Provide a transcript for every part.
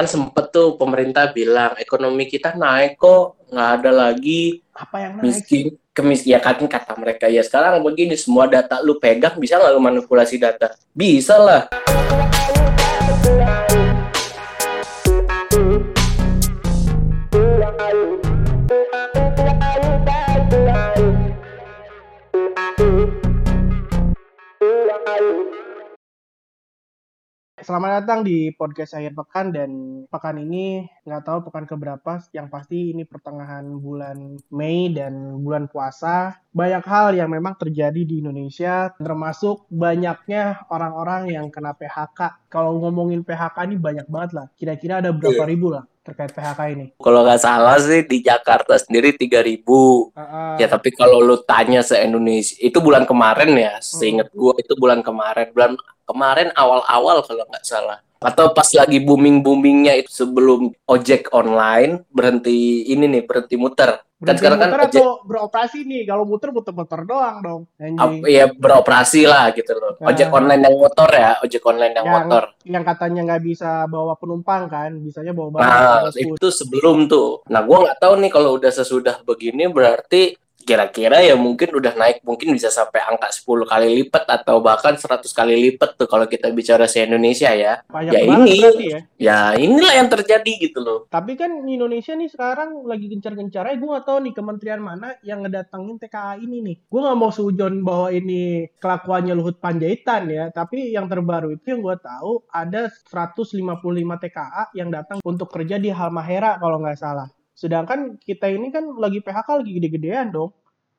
kan sempet tuh pemerintah bilang ekonomi kita naik kok nggak ada lagi Apa yang naik? miskin kemis ya kan kata mereka ya sekarang begini semua data lu pegang bisa nggak lu manipulasi data? Bisa lah Selamat datang di podcast akhir pekan dan pekan ini nggak tahu pekan keberapa. Yang pasti ini pertengahan bulan Mei dan bulan puasa. Banyak hal yang memang terjadi di Indonesia, termasuk banyaknya orang-orang yang kena PHK. Kalau ngomongin PHK ini banyak banget lah. Kira-kira ada berapa ribu lah terkait PHK ini. kalau nggak salah sih di Jakarta sendiri 3000 Ah, ah. ya tapi kalau lu tanya se Indonesia itu bulan kemarin ya seinget gua itu bulan kemarin bulan kemarin awal-awal kalau nggak salah atau pas lagi booming boomingnya itu sebelum ojek online berhenti ini nih berhenti muter kan Berhenti sekarang kan muter ojek atau beroperasi nih? Kalau muter muter-muter doang dong. Anjing. ya beroperasi lah gitu loh ojek Nah. online yang motor ya ojek online yang Yang- motor Yang katanya nggak bisa bawa penumpang kan, bisanya bawa barang. Nah, itu sebelum tuh. Nah, gua nggak tahu nih kalau udah sesudah begini berarti kira-kira ya mungkin udah naik mungkin bisa sampai angka 10 kali lipat atau bahkan 100 kali lipat tuh kalau kita bicara se Indonesia ya. Banyak ya ini. ya. Ya, inilah yang terjadi gitu loh. Tapi kan Indonesia nih sekarang lagi gencar-gencarnya. Gue nggak tahu nih kementerian mana yang ngedatengin TKA ini nih. Gue nggak mau sujon bahwa ini kelakuannya Luhut Panjaitan ya. Tapi yang terbaru itu yang gue tahu ada 155 TKA yang datang untuk kerja di Halmahera kalau nggak salah. Sedangkan kita ini kan lagi PHK lagi gede-gedean dong.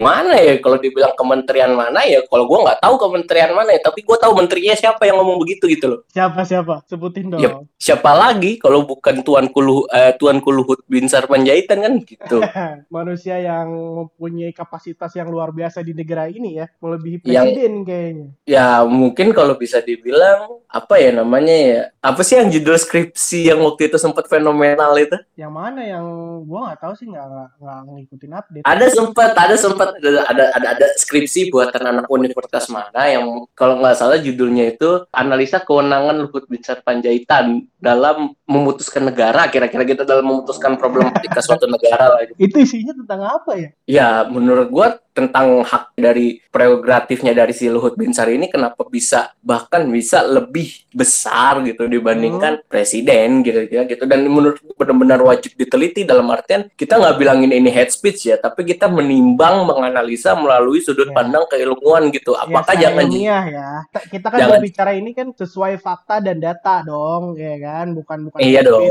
Mana ya kalau dibilang kementerian mana ya? Kalau gua nggak tahu kementerian mana ya, tapi gua tahu menterinya siapa yang ngomong begitu gitu loh. Siapa siapa? Sebutin dong. Yep. Siapa lagi kalau bukan Tuan Kuluh eh, Tuan Kuluhut Binsar Panjaitan kan gitu. Manusia yang mempunyai kapasitas yang luar biasa di negara ini ya, melebihi Yang- presiden kayaknya. Ya mungkin kalau bisa dibilang apa ya namanya ya apa sih yang judul skripsi yang waktu itu sempat fenomenal itu Yang mana yang gua nggak tahu sih nggak nggak ngikutin update. ada sempat ada sempat ada ada ada, ada skripsi buatan anak universitas mana yang kalau nggak salah judulnya itu analisa kewenangan Luhut Binsar Panjaitan dalam memutuskan negara. Kira-kira gitu dalam memutuskan problematika suatu negara lah Itu isinya tentang apa ya? Ya, menurut gua tentang hak dari prerogatifnya dari si Luhut Binsar ini kenapa bisa bahkan bisa lebih besar gitu dibandingkan presiden gitu ya gitu. Dan menurut gua benar-benar wajib diteliti dalam artian kita nggak bilangin ini hate speech ya tapi kita menimbang menganalisa melalui sudut Ya. pandang keilmuan gitu apakah ya, jangan ilmiah ya. Kita- kan Jangan- berbicara ini kan sesuai fakta dan data dong, ya kan? Bukan bukan iya dong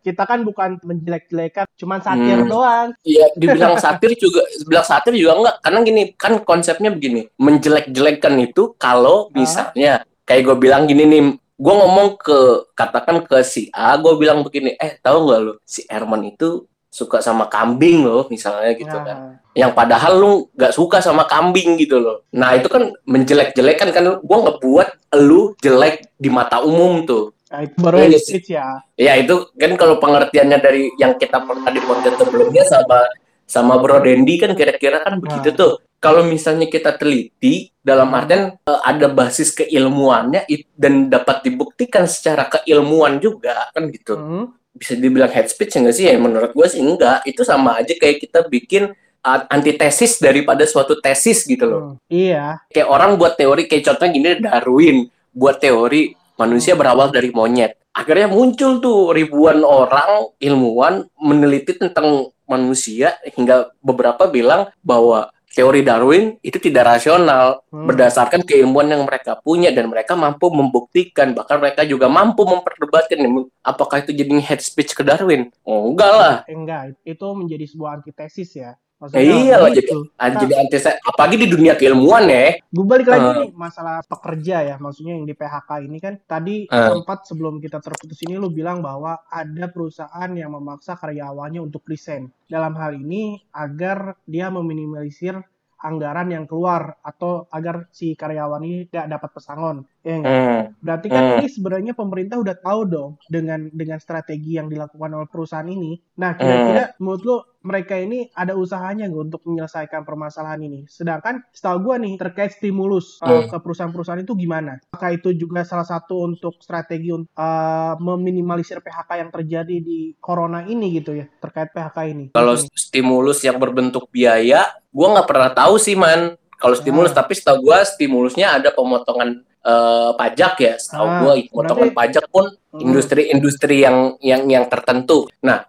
Kita kan bukan menjelek-jelekan, cuman satir Hmm. doang. Iya, dibilang satir juga, bilang satir juga enggak. Karena gini, kan konsepnya begini, menjelek-jelekan itu kalau misalnya kayak gue bilang gini nih, gue ngomong ke katakan ke si A, gue bilang begini, eh tahu nggak lo, si Herman itu suka sama kambing loh, misalnya gitu Nah, kan. Yang padahal lu nggak suka sama kambing gitu loh. Nah itu kan menjelek-jelekan kan, gue ngebuat lu jelek di mata umum tuh. nah, itu baru Iya sih. speech ya. Ya itu kan kalau pengertiannya dari yang kita pernah di podcast sebelumnya sama sama Bro Dendi kan kira-kira kan begitu Nah. tuh. Kalau misalnya kita teliti dalam artian eh, ada basis keilmuannya dan dapat dibuktikan secara keilmuan juga kan gitu. Hmm. Bisa dibilang head speech enggak sih? Ya menurut gue sih enggak. Itu sama aja kayak kita bikin uh, antitesis daripada suatu tesis gitu loh Hmm. Iya. kayak orang buat teori kayak contohnya gini Darwin buat teori manusia berawal dari monyet akhirnya muncul tuh ribuan orang ilmuwan meneliti tentang manusia hingga beberapa bilang bahwa teori Darwin itu tidak rasional Hmm. berdasarkan keilmuan yang mereka punya dan mereka mampu membuktikan bahkan mereka juga mampu memperdebatkan apakah itu jadi head speech ke Darwin oh enggak lah Enggak, itu menjadi sebuah antitesis ya. Ya iya lah, jadi, gitu. ah, jadi anti apalagi di dunia keilmuan ya Gue balik lagi Eh. nih masalah pekerja ya, maksudnya yang di PHK ini kan tadi Eh. sempat sebelum kita terputus ini lu bilang bahwa ada perusahaan yang memaksa karyawannya untuk resign. Dalam hal ini agar dia meminimalisir anggaran yang keluar atau agar si karyawan ini gak dapat pesangon. Ya? Hmm. Berarti kan Hmm. ini sebenarnya pemerintah udah tahu dong dengan dengan strategi yang dilakukan oleh perusahaan ini. Nah, kira-kira menurut lo mereka ini ada usahanya nggak untuk menyelesaikan permasalahan ini? Sedangkan setahu gua nih terkait stimulus uh, Hmm. ke perusahaan-perusahaan itu gimana? Apakah itu juga salah satu untuk strategi untuk uh, meminimalisir PHK yang terjadi di corona ini gitu ya terkait PHK ini? Kalau stimulus yang berbentuk biaya, gua nggak pernah tahu sih man. Kalau stimulus, Ah. tapi setahu gua stimulusnya ada pemotongan eh, pajak ya. Setahu Ah, gua pemotongan berarti- pajak pun Hmm. industri-industri yang yang yang tertentu. Nah,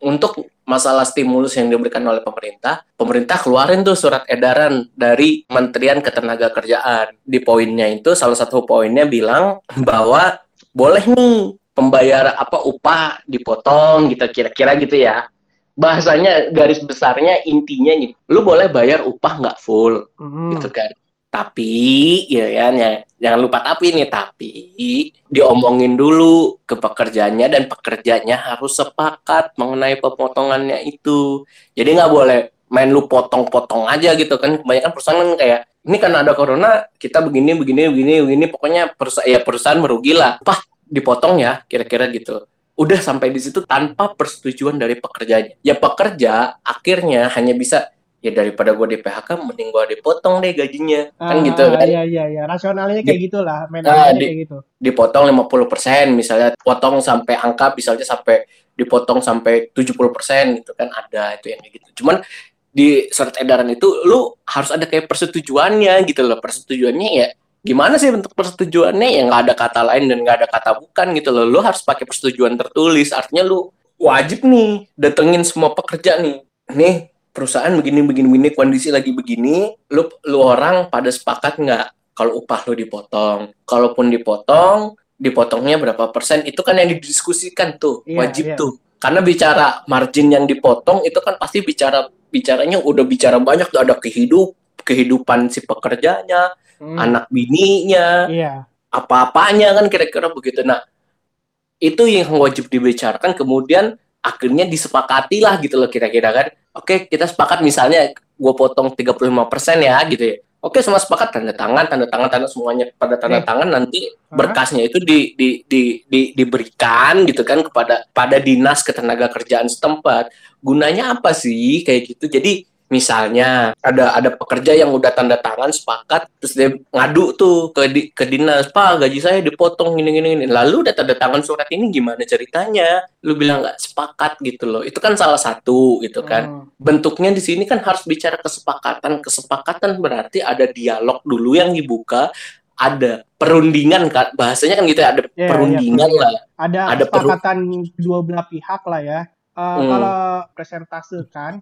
untuk masalah stimulus yang diberikan oleh pemerintah, pemerintah keluarin tuh surat edaran dari Kementerian Ketenagakerjaan. Di poinnya itu salah satu poinnya bilang bahwa boleh nih pembayar apa upah dipotong gitu kira-kira gitu ya. Bahasanya garis besarnya intinya nih, lu boleh bayar upah nggak full Hmm. gitu kan. Tapi ya kan ya, jangan lupa tapi nih tapi diomongin dulu ke pekerjanya dan pekerjanya harus sepakat mengenai pemotongannya itu. Jadi nggak boleh main lu potong-potong aja gitu kan. Kebanyakan perusahaan kan kayak ini karena ada corona kita begini begini begini begini pokoknya perusahaan ya perusahaan merugi lah. Pah dipotong ya kira-kira gitu. Udah sampai di situ tanpa persetujuan dari pekerjanya. Ya pekerja akhirnya hanya bisa ya daripada gue di PHK mending gue dipotong deh gajinya. Kan Ah, gitu kan? Iya iya iya, rasionalnya kayak gitulah, main Nah, di- kayak gitu. dipotong 50% misalnya potong sampai angka misalnya sampai dipotong sampai 70% gitu kan? Ada itu yang kayak gitu. Cuman di surat edaran itu lu harus ada kayak persetujuannya gitu loh. Persetujuannya ya gimana sih bentuk persetujuannya? Ya nggak ada kata lain dan nggak ada kata bukan gitu loh. Lu harus pakai persetujuan tertulis. Artinya lu wajib nih datengin semua pekerja nih. Nih perusahaan begini begini begini kondisi lagi begini lu lu orang pada sepakat nggak kalau upah lu dipotong? Kalaupun dipotong dipotongnya berapa persen? Itu kan yang didiskusikan tuh Iya, wajib iya. tuh. Karena bicara margin yang dipotong itu kan pasti bicara bicaranya udah bicara banyak tuh ada kehidup kehidupan si pekerjanya Hmm. anak bininya Iya. apa-apanya kan kira-kira begitu. Nah, itu yang wajib dibicarakan kemudian akhirnya disepakati lah gitu loh kira-kira kan. Oke, kita sepakat misalnya gue potong 35% ya gitu ya. Oke, semua sepakat tanda tangan, tanda tangan, tanda semuanya pada tanda Eh. tangan nanti berkasnya itu di, di, di, di- diberikan gitu kan kepada pada dinas ketenagakerjaan setempat. Gunanya apa sih kayak gitu? Jadi misalnya ada ada pekerja yang udah tanda tangan sepakat terus dia ngadu tuh ke di, ke dinas pak gaji saya dipotong gini gini gini lalu udah tanda tangan surat ini gimana ceritanya lu bilang nggak sepakat gitu loh itu kan salah satu gitu kan Hmm. bentuknya di sini kan harus bicara kesepakatan kesepakatan berarti ada dialog dulu yang dibuka ada perundingan kan bahasanya kan gitu ya ada Iya, iya, perundingan perundingan. lah Ada Ada kesepakatan kedua belah pihak lah ya. Eh, Hmm. Kalau presentasekan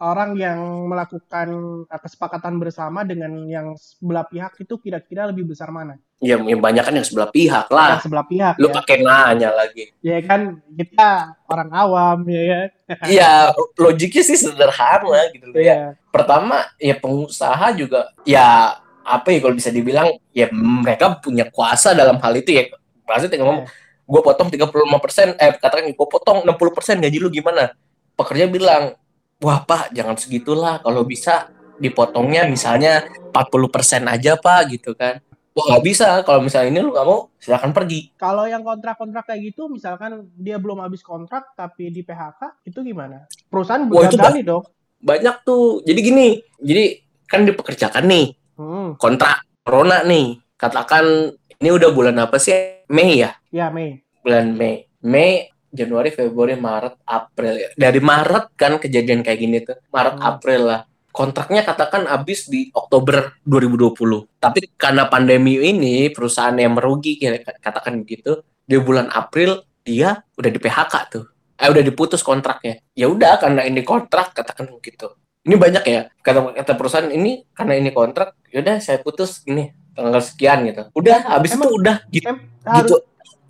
orang yang melakukan eh, kesepakatan bersama dengan yang sebelah pihak itu kira-kira lebih besar mana? ya yang banyak kan yang sebelah pihak lah Yang sebelah pihak lu ya. pakai nanya lagi Ya kan kita orang awam ya kan. Iya, logiknya sih sederhana gitu loh ya. Iya. Pertama, ya pengusaha juga ya apa ya kalau bisa dibilang ya mereka punya kuasa dalam hal itu ya. Maksudnya ngomong gue potong 35% eh katakan gue potong 60% gaji lu gimana? Pekerja bilang, "Wah, Pak, jangan segitulah. Kalau bisa dipotongnya misalnya 40% aja, Pak." gitu kan. Wah, nggak bisa. Kalau misalnya ini lu nggak mau, silakan pergi. Kalau yang kontrak-kontrak kayak gitu, misalkan dia belum habis kontrak tapi di PHK, itu gimana? Perusahaan nih dong. Banyak tuh. Jadi gini, jadi kan dipekerjakan nih Hmm. kontrak corona nih. Katakan ini udah bulan apa sih? Mei ya? Ya Mei. Bulan Mei. Mei, Januari, Februari, Maret, April. ya. Dari Maret kan kejadian kayak gini tuh. Maret, Hmm. April lah. Kontraknya katakan habis di Oktober 2020. Tapi karena pandemi ini perusahaan yang merugi katakan begitu. Di bulan April dia udah di PHK tuh. Eh udah diputus kontraknya. Ya udah karena ini kontrak katakan begitu. Ini banyak ya kata kata perusahaan ini karena ini kontrak. Yaudah saya putus ini tanggal sekian gitu. Udah habis Emang- itu udah gitu. Em, harus, gitu.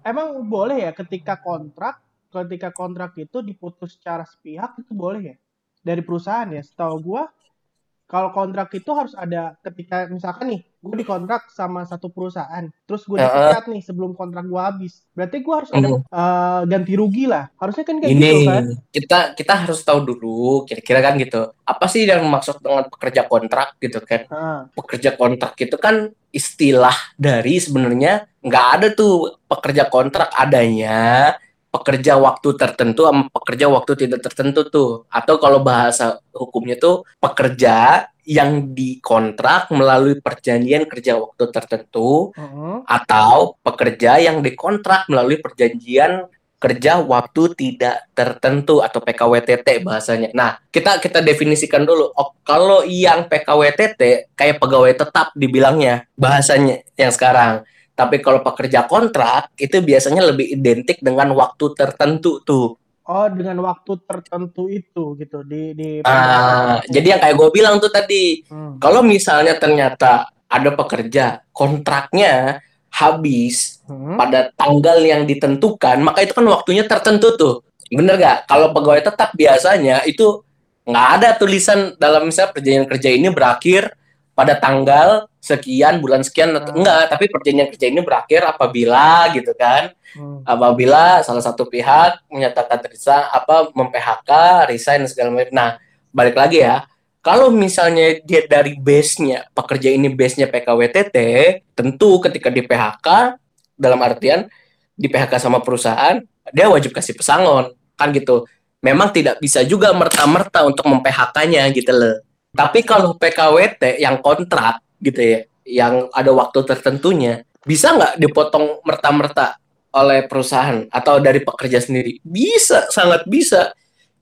Emang boleh ya ketika kontrak, ketika kontrak itu diputus secara sepihak itu boleh ya? Dari perusahaan ya, setahu gua kalau kontrak itu harus ada ketika misalkan nih gue dikontrak sama satu perusahaan terus gue dipecat nih sebelum kontrak gue habis. Berarti gue harus ada eh, ganti rugi lah. Harusnya kan kayak Ini gitu kan? kita kita harus tahu dulu kira-kira kan gitu. Apa sih yang maksud dengan pekerja kontrak gitu kan? Nah, Pekerja kontrak itu kan istilah dari sebenarnya nggak ada tuh pekerja kontrak adanya pekerja waktu tertentu sama pekerja waktu tidak tertentu tuh. Atau kalau bahasa hukumnya tuh pekerja yang dikontrak melalui perjanjian kerja waktu tertentu heeh. atau pekerja yang dikontrak melalui perjanjian kerja waktu tidak tertentu atau PKWTT bahasanya. Nah, kita kita definisikan dulu. Oh, kalau yang PKWTT kayak pegawai tetap dibilangnya bahasanya yang sekarang. Tapi kalau pekerja kontrak itu biasanya lebih identik dengan waktu tertentu tuh. oh dengan waktu tertentu itu gitu di di Ah, jadi yang kayak gue bilang tuh tadi, Hmm. kalau misalnya ternyata ada pekerja kontraknya habis Hmm. pada tanggal yang ditentukan, maka itu kan waktunya tertentu tuh. Bener gak? Kalau pegawai tetap biasanya itu nggak ada tulisan dalam misalnya perjanjian kerja ini berakhir pada tanggal sekian bulan sekian Hmm. enggak, tapi perjanjian kerja ini berakhir apabila gitu kan, Hmm. apabila salah satu pihak menyatakan resign apa mem-PHK, resign segala macam. Nah, balik lagi ya. Kalau misalnya dia dari base-nya, pekerja ini base-nya PKWTT, tentu ketika di PHK dalam artian di PHK sama perusahaan, dia wajib kasih pesangon, kan gitu. Memang tidak bisa juga merta-merta untuk mem-PHK-nya gitu loh. Tapi kalau PKWT yang kontrak gitu ya, yang ada waktu tertentunya, bisa nggak dipotong merta-merta oleh perusahaan atau dari pekerja sendiri? Bisa, sangat bisa.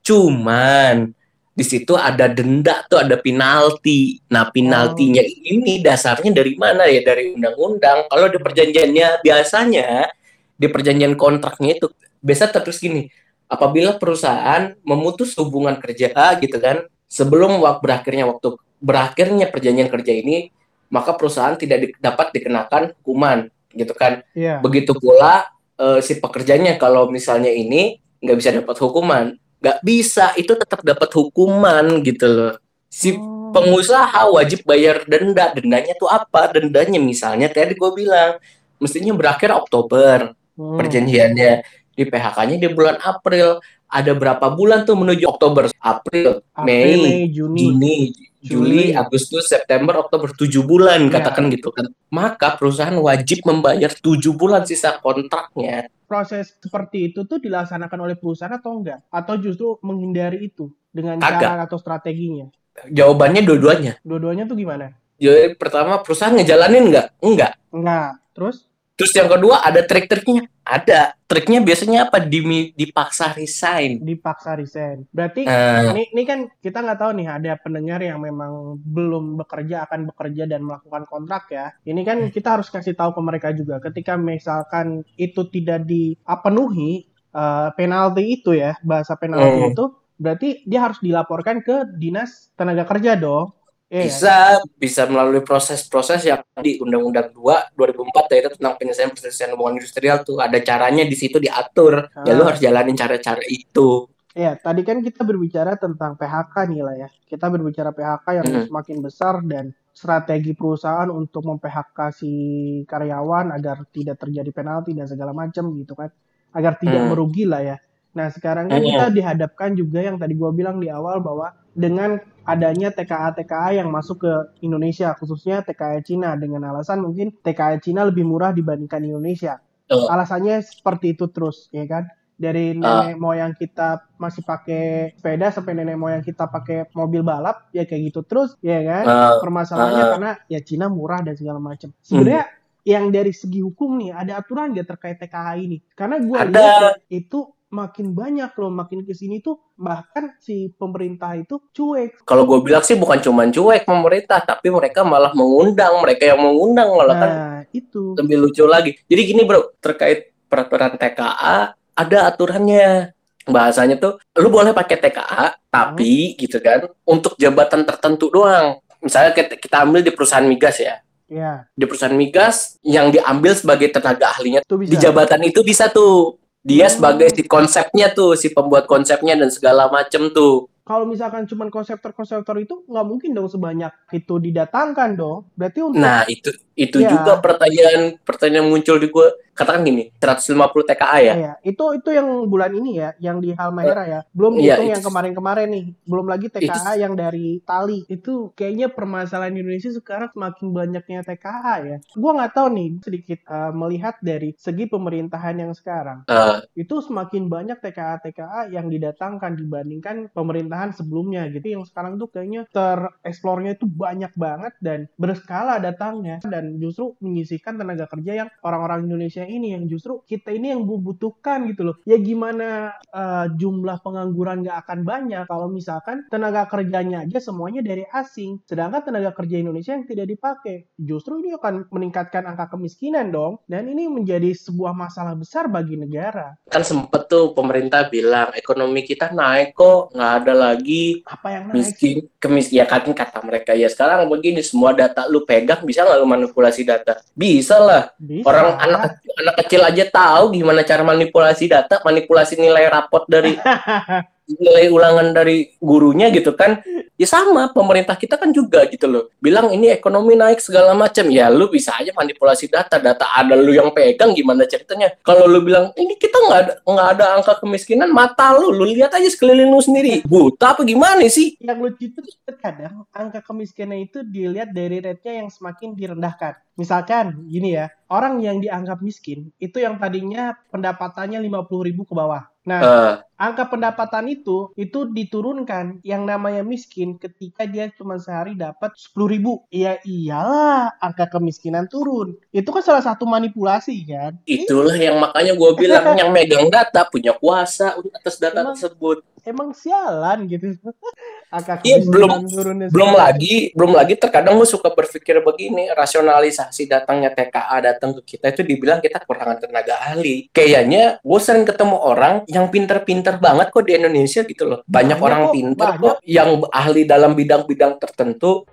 Cuman di situ ada denda tuh ada penalti. Nah, penaltinya ini dasarnya dari mana ya? Dari undang-undang. Kalau di perjanjiannya biasanya di perjanjian kontraknya itu biasa terus gini. Apabila perusahaan memutus hubungan kerja gitu kan, sebelum waktu berakhirnya waktu berakhirnya perjanjian kerja ini, maka perusahaan tidak di- dapat dikenakan hukuman gitu kan. Iya. Begitu pula eh, si pekerjanya kalau misalnya ini nggak bisa dapat hukuman, nggak bisa itu tetap dapat hukuman gitu loh. Si Oh. pengusaha wajib bayar denda. Dendanya tuh apa? Dendanya misalnya tadi gue bilang mestinya berakhir Oktober Hmm. perjanjiannya di PHK-nya di bulan April. Ada berapa bulan tuh menuju Oktober? April, April, Mei, Mei, Juni. Juni, Juli. Juli, Agustus, September, Oktober, tujuh bulan Ya. katakan gitu kan. Maka perusahaan wajib membayar tujuh bulan sisa kontraknya. Proses seperti itu tuh dilaksanakan oleh perusahaan atau enggak? Atau justru menghindari itu dengan cara atau strateginya? Jawabannya dua-duanya. Dua-duanya tuh gimana? Jadi pertama perusahaan ngejalanin nggak? Enggak. Enggak. Terus? Terus yang kedua ada trik-triknya. Ada. Triknya biasanya apa? Dimi, dipaksa resign. dipaksa resign. Berarti Nah, ini, ini kan kita nggak tahu nih ada pendengar yang memang belum bekerja akan bekerja dan melakukan kontrak ya. Ini kan kita harus kasih tahu ke mereka juga. Ketika misalkan itu tidak dipenuhi eh, penalti itu ya bahasa penalti Hmm. itu berarti dia harus dilaporkan ke dinas tenaga kerja dong. Iya. bisa bisa melalui proses-proses yang di Undang-Undang 2 2004 yaitu tentang penyelesaian perselisihan hubungan industrial tuh ada caranya di situ diatur. Ya lu Ah. harus jalanin cara-cara itu. Ya, tadi kan kita berbicara tentang PHK nih lah ya. Kita berbicara PHK yang Mhm. semakin besar dan strategi perusahaan untuk mem-PHK si karyawan agar tidak terjadi penalti dan segala macam gitu kan. Agar tidak Hmm. merugi lah ya. Nah, sekarang kan Hmm. kita dihadapkan juga yang tadi gua bilang di awal bahwa dengan adanya TKA-TKA yang masuk ke Indonesia, khususnya TKA Cina dengan alasan mungkin TKA Cina lebih murah dibandingkan Indonesia. Tuh. Alasannya seperti itu terus, ya kan? Dari nenek moyang kita masih pakai sepeda sampai nenek moyang kita pakai mobil balap, ya kayak gitu terus, ya kan? Eh, Permasalahannya ah. karena ya Cina murah dan segala macam. Sebenarnya yang dari segi hukum nih ada aturan nggak terkait TKA ini? Karena gua Ada. lihat itu makin banyak loh, makin ke sini tuh bahkan si pemerintah itu cuek. kalau gue bilang sih bukan cuma cuek pemerintah, tapi mereka malah mengundang, mereka yang mengundang malah kan Nah, itu. lebih lucu lagi. Jadi gini bro, terkait peraturan TKA ada aturannya. Bahasanya tuh, lu boleh pakai TKA, tapi gitu kan, untuk jabatan tertentu doang. Misalnya kita, kita ambil di perusahaan migas ya. Ya, Di perusahaan migas yang diambil sebagai tenaga ahlinya bisa. di jabatan itu bisa tuh. Dia Hmm. sebagai si konsepnya tuh, si pembuat konsepnya dan segala macem tuh. Kalau misalkan cuma konseptor-konseptor itu nggak mungkin dong sebanyak itu didatangkan dong. Berarti untuk Nah, itu itu Ya. juga pertanyaan pertanyaan muncul di gue. Katakan gini, 150 TKA ya. Iya, itu itu yang bulan ini ya, yang di Halmahera ya. Belum dihitung itu- yang kemarin-kemarin nih. Belum lagi TKA yang dari Tali. Itu kayaknya permasalahan Indonesia sekarang semakin banyaknya TKA ya. Gua nggak tahu nih sedikit eh, melihat dari segi pemerintahan yang sekarang. Eh, Itu semakin banyak TKA-TKA yang didatangkan dibandingkan pemerintahan sebelumnya gitu. Yang sekarang tuh kayaknya tereksplornya itu banyak banget dan berskala datangnya dan justru menyisihkan tenaga kerja yang orang-orang Indonesia ini yang justru kita ini yang membutuhkan gitu loh. Ya gimana eh, jumlah pengangguran nggak akan banyak kalau misalkan tenaga kerjanya aja semuanya dari asing, sedangkan tenaga kerja Indonesia yang tidak dipakai. Justru ini akan meningkatkan angka kemiskinan dong, dan ini menjadi sebuah masalah besar bagi negara. kan sempet tuh pemerintah bilang ekonomi kita naik kok, nggak ada lagi Apa yang naik miskin kemis ya kan kata mereka ya sekarang begini semua data lu pegang bisa nggak lu manipulasi data? Bisa lah. Bisa. orang anak anak kecil aja tahu gimana cara manipulasi data manipulasi nilai rapot dari nilai ulangan dari gurunya gitu kan ya sama pemerintah kita kan juga gitu loh. Bilang ini ekonomi naik segala macam ya lu bisa aja manipulasi data data ada lu yang pegang gimana ceritanya? Kalau lu bilang ini kita nggak ada nggak ada angka kemiskinan mata lu lu lihat aja sekeliling lu sendiri. Buta apa gimana sih? Yang lucu itu terkadang angka kemiskinan itu dilihat dari rate-nya yang semakin direndahkan. Misalkan gini ya, orang yang dianggap miskin itu yang tadinya pendapatannya 50.000 ribu ke bawah. Nah, Eh, angka pendapatan itu itu diturunkan yang namanya miskin ketika dia cuma sehari dapat 10.000 ribu. Ya iyalah, angka kemiskinan turun. Itu kan salah satu manipulasi kan. itulah yang makanya gue bilang yang megang data punya kuasa atas data Emang- tersebut Emang sialan gitu. angka Iya, kemiskinan belum- turunnya belum lagi belum lagi terkadang gue suka berpikir begini rasionalisasi datangnya TKA datang ke kita itu dibilang kita kekurangan tenaga ahli kayaknya gue sering ketemu orang yang pinter-pinter banget kok di Indonesia gitu loh banyak, Banyak orang kok, pinter banyak. kok yang ahli dalam bidang-bidang tertentu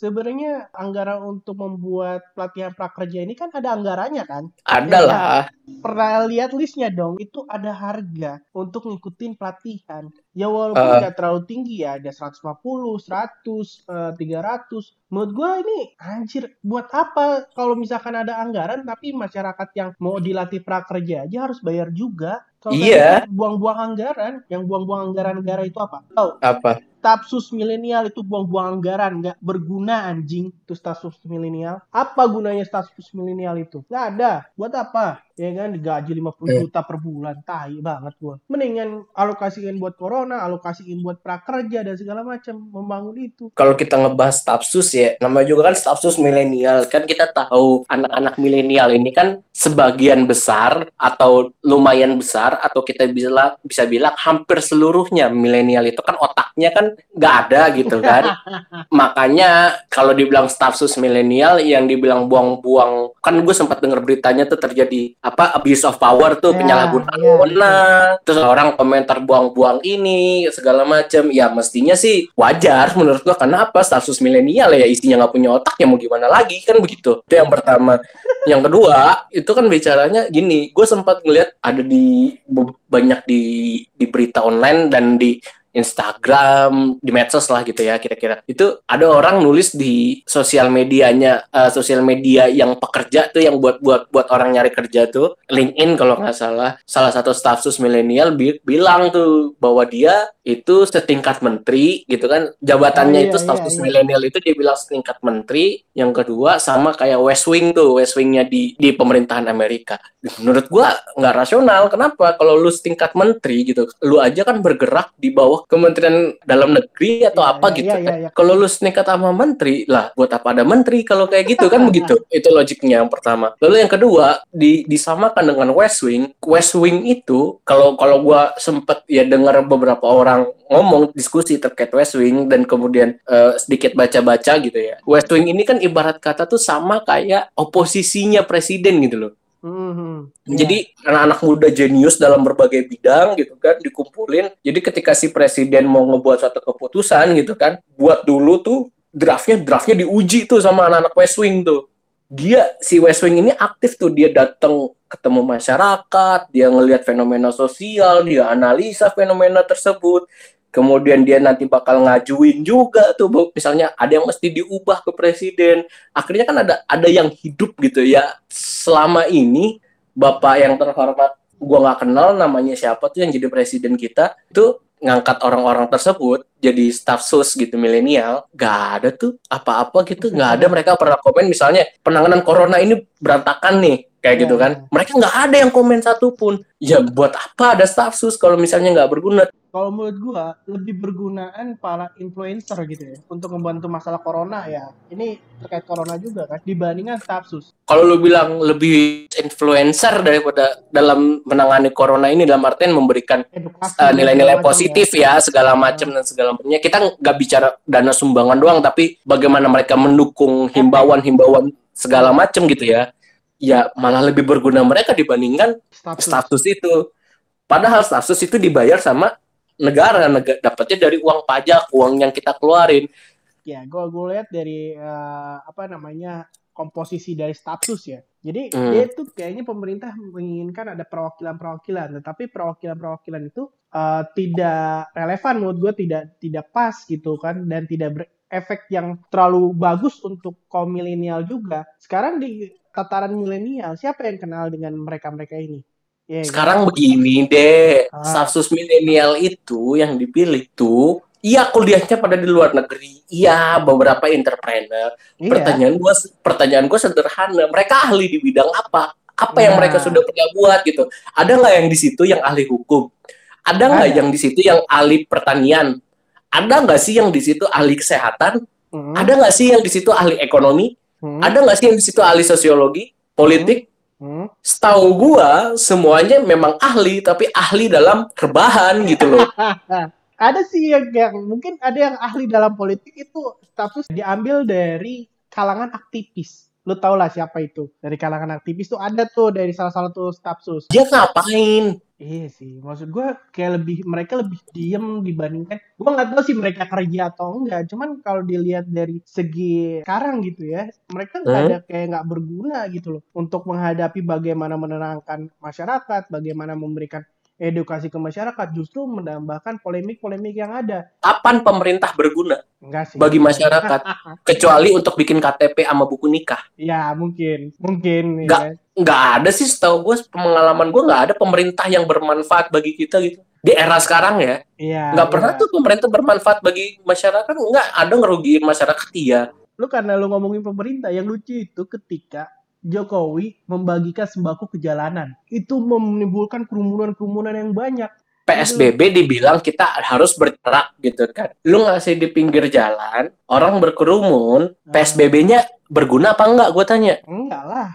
Sebenarnya anggaran untuk membuat pelatihan prakerja ini kan ada anggarannya kan? adalah Pernah lihat listnya dong, itu ada harga untuk ngikutin pelatihan. Ya walaupun Eh. nggak terlalu tinggi ya, ada 150, 100, eh, 300. Menurut gua ini anjir, buat apa kalau misalkan ada anggaran tapi masyarakat yang mau dilatih prakerja aja harus bayar juga? Kalau Iya. buang-buang anggaran. Yang buang-buang anggaran negara itu apa? Tahu? apa Stafsus milenial itu buang-buang anggaran, nggak berguna anjing itu stafsus milenial. Apa gunanya stafsus milenial itu? Nggak ada. Buat apa? Ya kan digaji 50 Eh. juta per bulan, tai banget gua. Mendingan alokasiin buat corona, alokasiin buat prakerja dan segala macam, membangun itu. kalau kita ngebahas stafsus ya namanya juga kan stafsus milenial. Kan kita tahu anak-anak milenial ini kan sebagian besar atau lumayan besar atau kita bisa bisa bilang hampir seluruhnya milenial itu kan otaknya kan nggak ada gitu kan. Makanya kalau dibilang stafsus milenial yang dibilang buang-buang kan gue sempat dengar beritanya tuh terjadi apa abuse of power tuh Ya, penyalahgunaan ya, wewenang terus orang komentar buang-buang ini segala macam ya mestinya sih wajar menurut gua. Karena apa? Stafsus milenial ya isinya nggak punya otak ya mau gimana lagi? Kan begitu. Itu yang pertama. Yang kedua itu kan bicaranya gini. Gue sempat ngeliat ada di banyak di di berita online dan di Instagram, di medsos lah gitu ya kira-kira. Itu ada orang nulis di sosial medianya, eh, sosial media yang pekerja tuh yang buat buat buat orang nyari kerja tuh, LinkedIn kalau nggak salah, salah satu stafsus milenial bi- bilang tuh bahwa dia itu setingkat menteri gitu kan, jabatannya Oh, iya, itu iya, stafsus iya. milenial itu dia bilang setingkat menteri, yang kedua sama kayak West Wing tuh, West Wingnya di di pemerintahan Amerika. Menurut gua nggak rasional. Kenapa? Kalau lu setingkat menteri gitu, lu aja kan bergerak di bawah Kementerian Dalam Negeri atau Iya, apa iya, gitu iya, kan. iya. Kalau lu setingkat sama menteri, lah buat apa ada menteri kalau kayak gitu kan begitu. Itu logiknya yang pertama. Lalu yang kedua, di, disamakan dengan West Wing. West Wing itu kalau kalau gua sempet ya dengar beberapa orang ngomong diskusi terkait West Wing dan kemudian eh, sedikit baca-baca gitu ya. West Wing ini kan ibarat kata tuh sama kayak oposisinya presiden gitu loh. Mhm. Jadi anak-anak muda jenius dalam berbagai bidang gitu kan dikumpulin. Jadi ketika si presiden mau ngebuat suatu keputusan gitu kan, buat dulu tuh draftnya draftnya diuji tuh sama anak-anak West Wing tuh. dia si West Wing ini aktif tuh dia datang ketemu masyarakat, dia ngelihat fenomena sosial, dia analisa fenomena tersebut. Kemudian dia nanti bakal ngajuin juga tuh misalnya ada yang mesti diubah ke presiden. Akhirnya kan ada ada yang hidup gitu ya. Selama ini Bapak yang terhormat gua nggak kenal namanya siapa tuh yang jadi presiden kita itu ngangkat orang-orang tersebut jadi staff sus gitu milenial. Gak ada tuh apa-apa gitu. Nggak ada. Mereka pernah komen misalnya penanganan corona ini berantakan nih kayak gitu iya. kan. Mereka nggak ada yang komen satupun ya buat apa ada staff sus kalau misalnya nggak berguna? Kalau menurut gua lebih bergunaan para influencer gitu ya untuk membantu masalah corona ya. Ini terkait corona juga kan dibandingkan stafsus kalau lu bilang lebih influencer daripada dalam menangani corona ini dalam artian memberikan uh, nilai-nilai positif ya. ya segala macam dan segala macamnya kita nggak bicara dana sumbangan doang tapi bagaimana mereka mendukung himbauan-himbauan segala macam gitu ya ya malah lebih berguna mereka dibandingkan status, status itu padahal status itu dibayar sama negara, negara dapatnya dari uang pajak, uang yang kita keluarin. Ya, gue gue lihat dari uh, apa namanya komposisi dari status ya. Jadi hmm. dia itu kayaknya pemerintah menginginkan ada perwakilan-perwakilan, tetapi perwakilan-perwakilan itu uh, tidak relevan menurut gue tidak tidak pas gitu kan dan tidak berefek yang terlalu bagus untuk kaum milenial juga. Sekarang di tataran milenial siapa yang kenal dengan mereka-mereka ini? Yeah, Sekarang gitu. begini deh, ah. milenial itu yang dipilih tuh Iya kuliahnya pada di luar negeri. Iya beberapa entrepreneur. Iya. Pertanyaan gue, pertanyaan gue sederhana. Mereka ahli di bidang apa? Apa nah. yang mereka sudah pernah buat gitu? Ada nggak yang di situ yang ahli hukum? Ada nggak yang di situ yang ahli pertanian? Ada nggak sih yang di situ ahli kesehatan? Hmm. Ada nggak sih yang di situ ahli ekonomi? Hmm. Ada nggak sih yang di situ ahli sosiologi, politik? Hmm. Setahu gua semuanya memang ahli tapi ahli dalam rebahan gitu loh. ada sih yang, yang mungkin ada yang ahli dalam politik itu status diambil dari kalangan aktivis. Lu tau lah siapa itu dari kalangan aktivis tuh ada tuh dari salah satu status. Dia ngapain? Iya sih, maksud gue kayak lebih mereka lebih diem dibandingkan gue nggak tahu sih mereka kerja atau enggak. Cuman kalau dilihat dari segi sekarang gitu ya, mereka nggak hmm? ada kayak nggak berguna gitu loh untuk menghadapi bagaimana menenangkan masyarakat, bagaimana memberikan edukasi ke masyarakat justru menambahkan polemik-polemik yang ada. Kapan pemerintah berguna? Enggak sih. Bagi masyarakat kecuali untuk bikin KTP sama buku nikah. Ya, mungkin. Mungkin Enggak ya. enggak ada sih setahu gue pengalaman gue nggak ada pemerintah yang bermanfaat bagi kita gitu. Di era sekarang ya. Iya. Nggak iya. pernah tuh pemerintah bermanfaat bagi masyarakat. Enggak ada ngerugiin masyarakat iya. Lu karena lu ngomongin pemerintah yang lucu itu ketika Jokowi membagikan sembako ke jalanan. Itu menimbulkan kerumunan-kerumunan yang banyak. PSBB dibilang kita harus bergerak gitu kan. Lu ngasih di pinggir jalan, orang berkerumun, ah. PSBB-nya berguna apa enggak? Gue tanya. Enggak lah.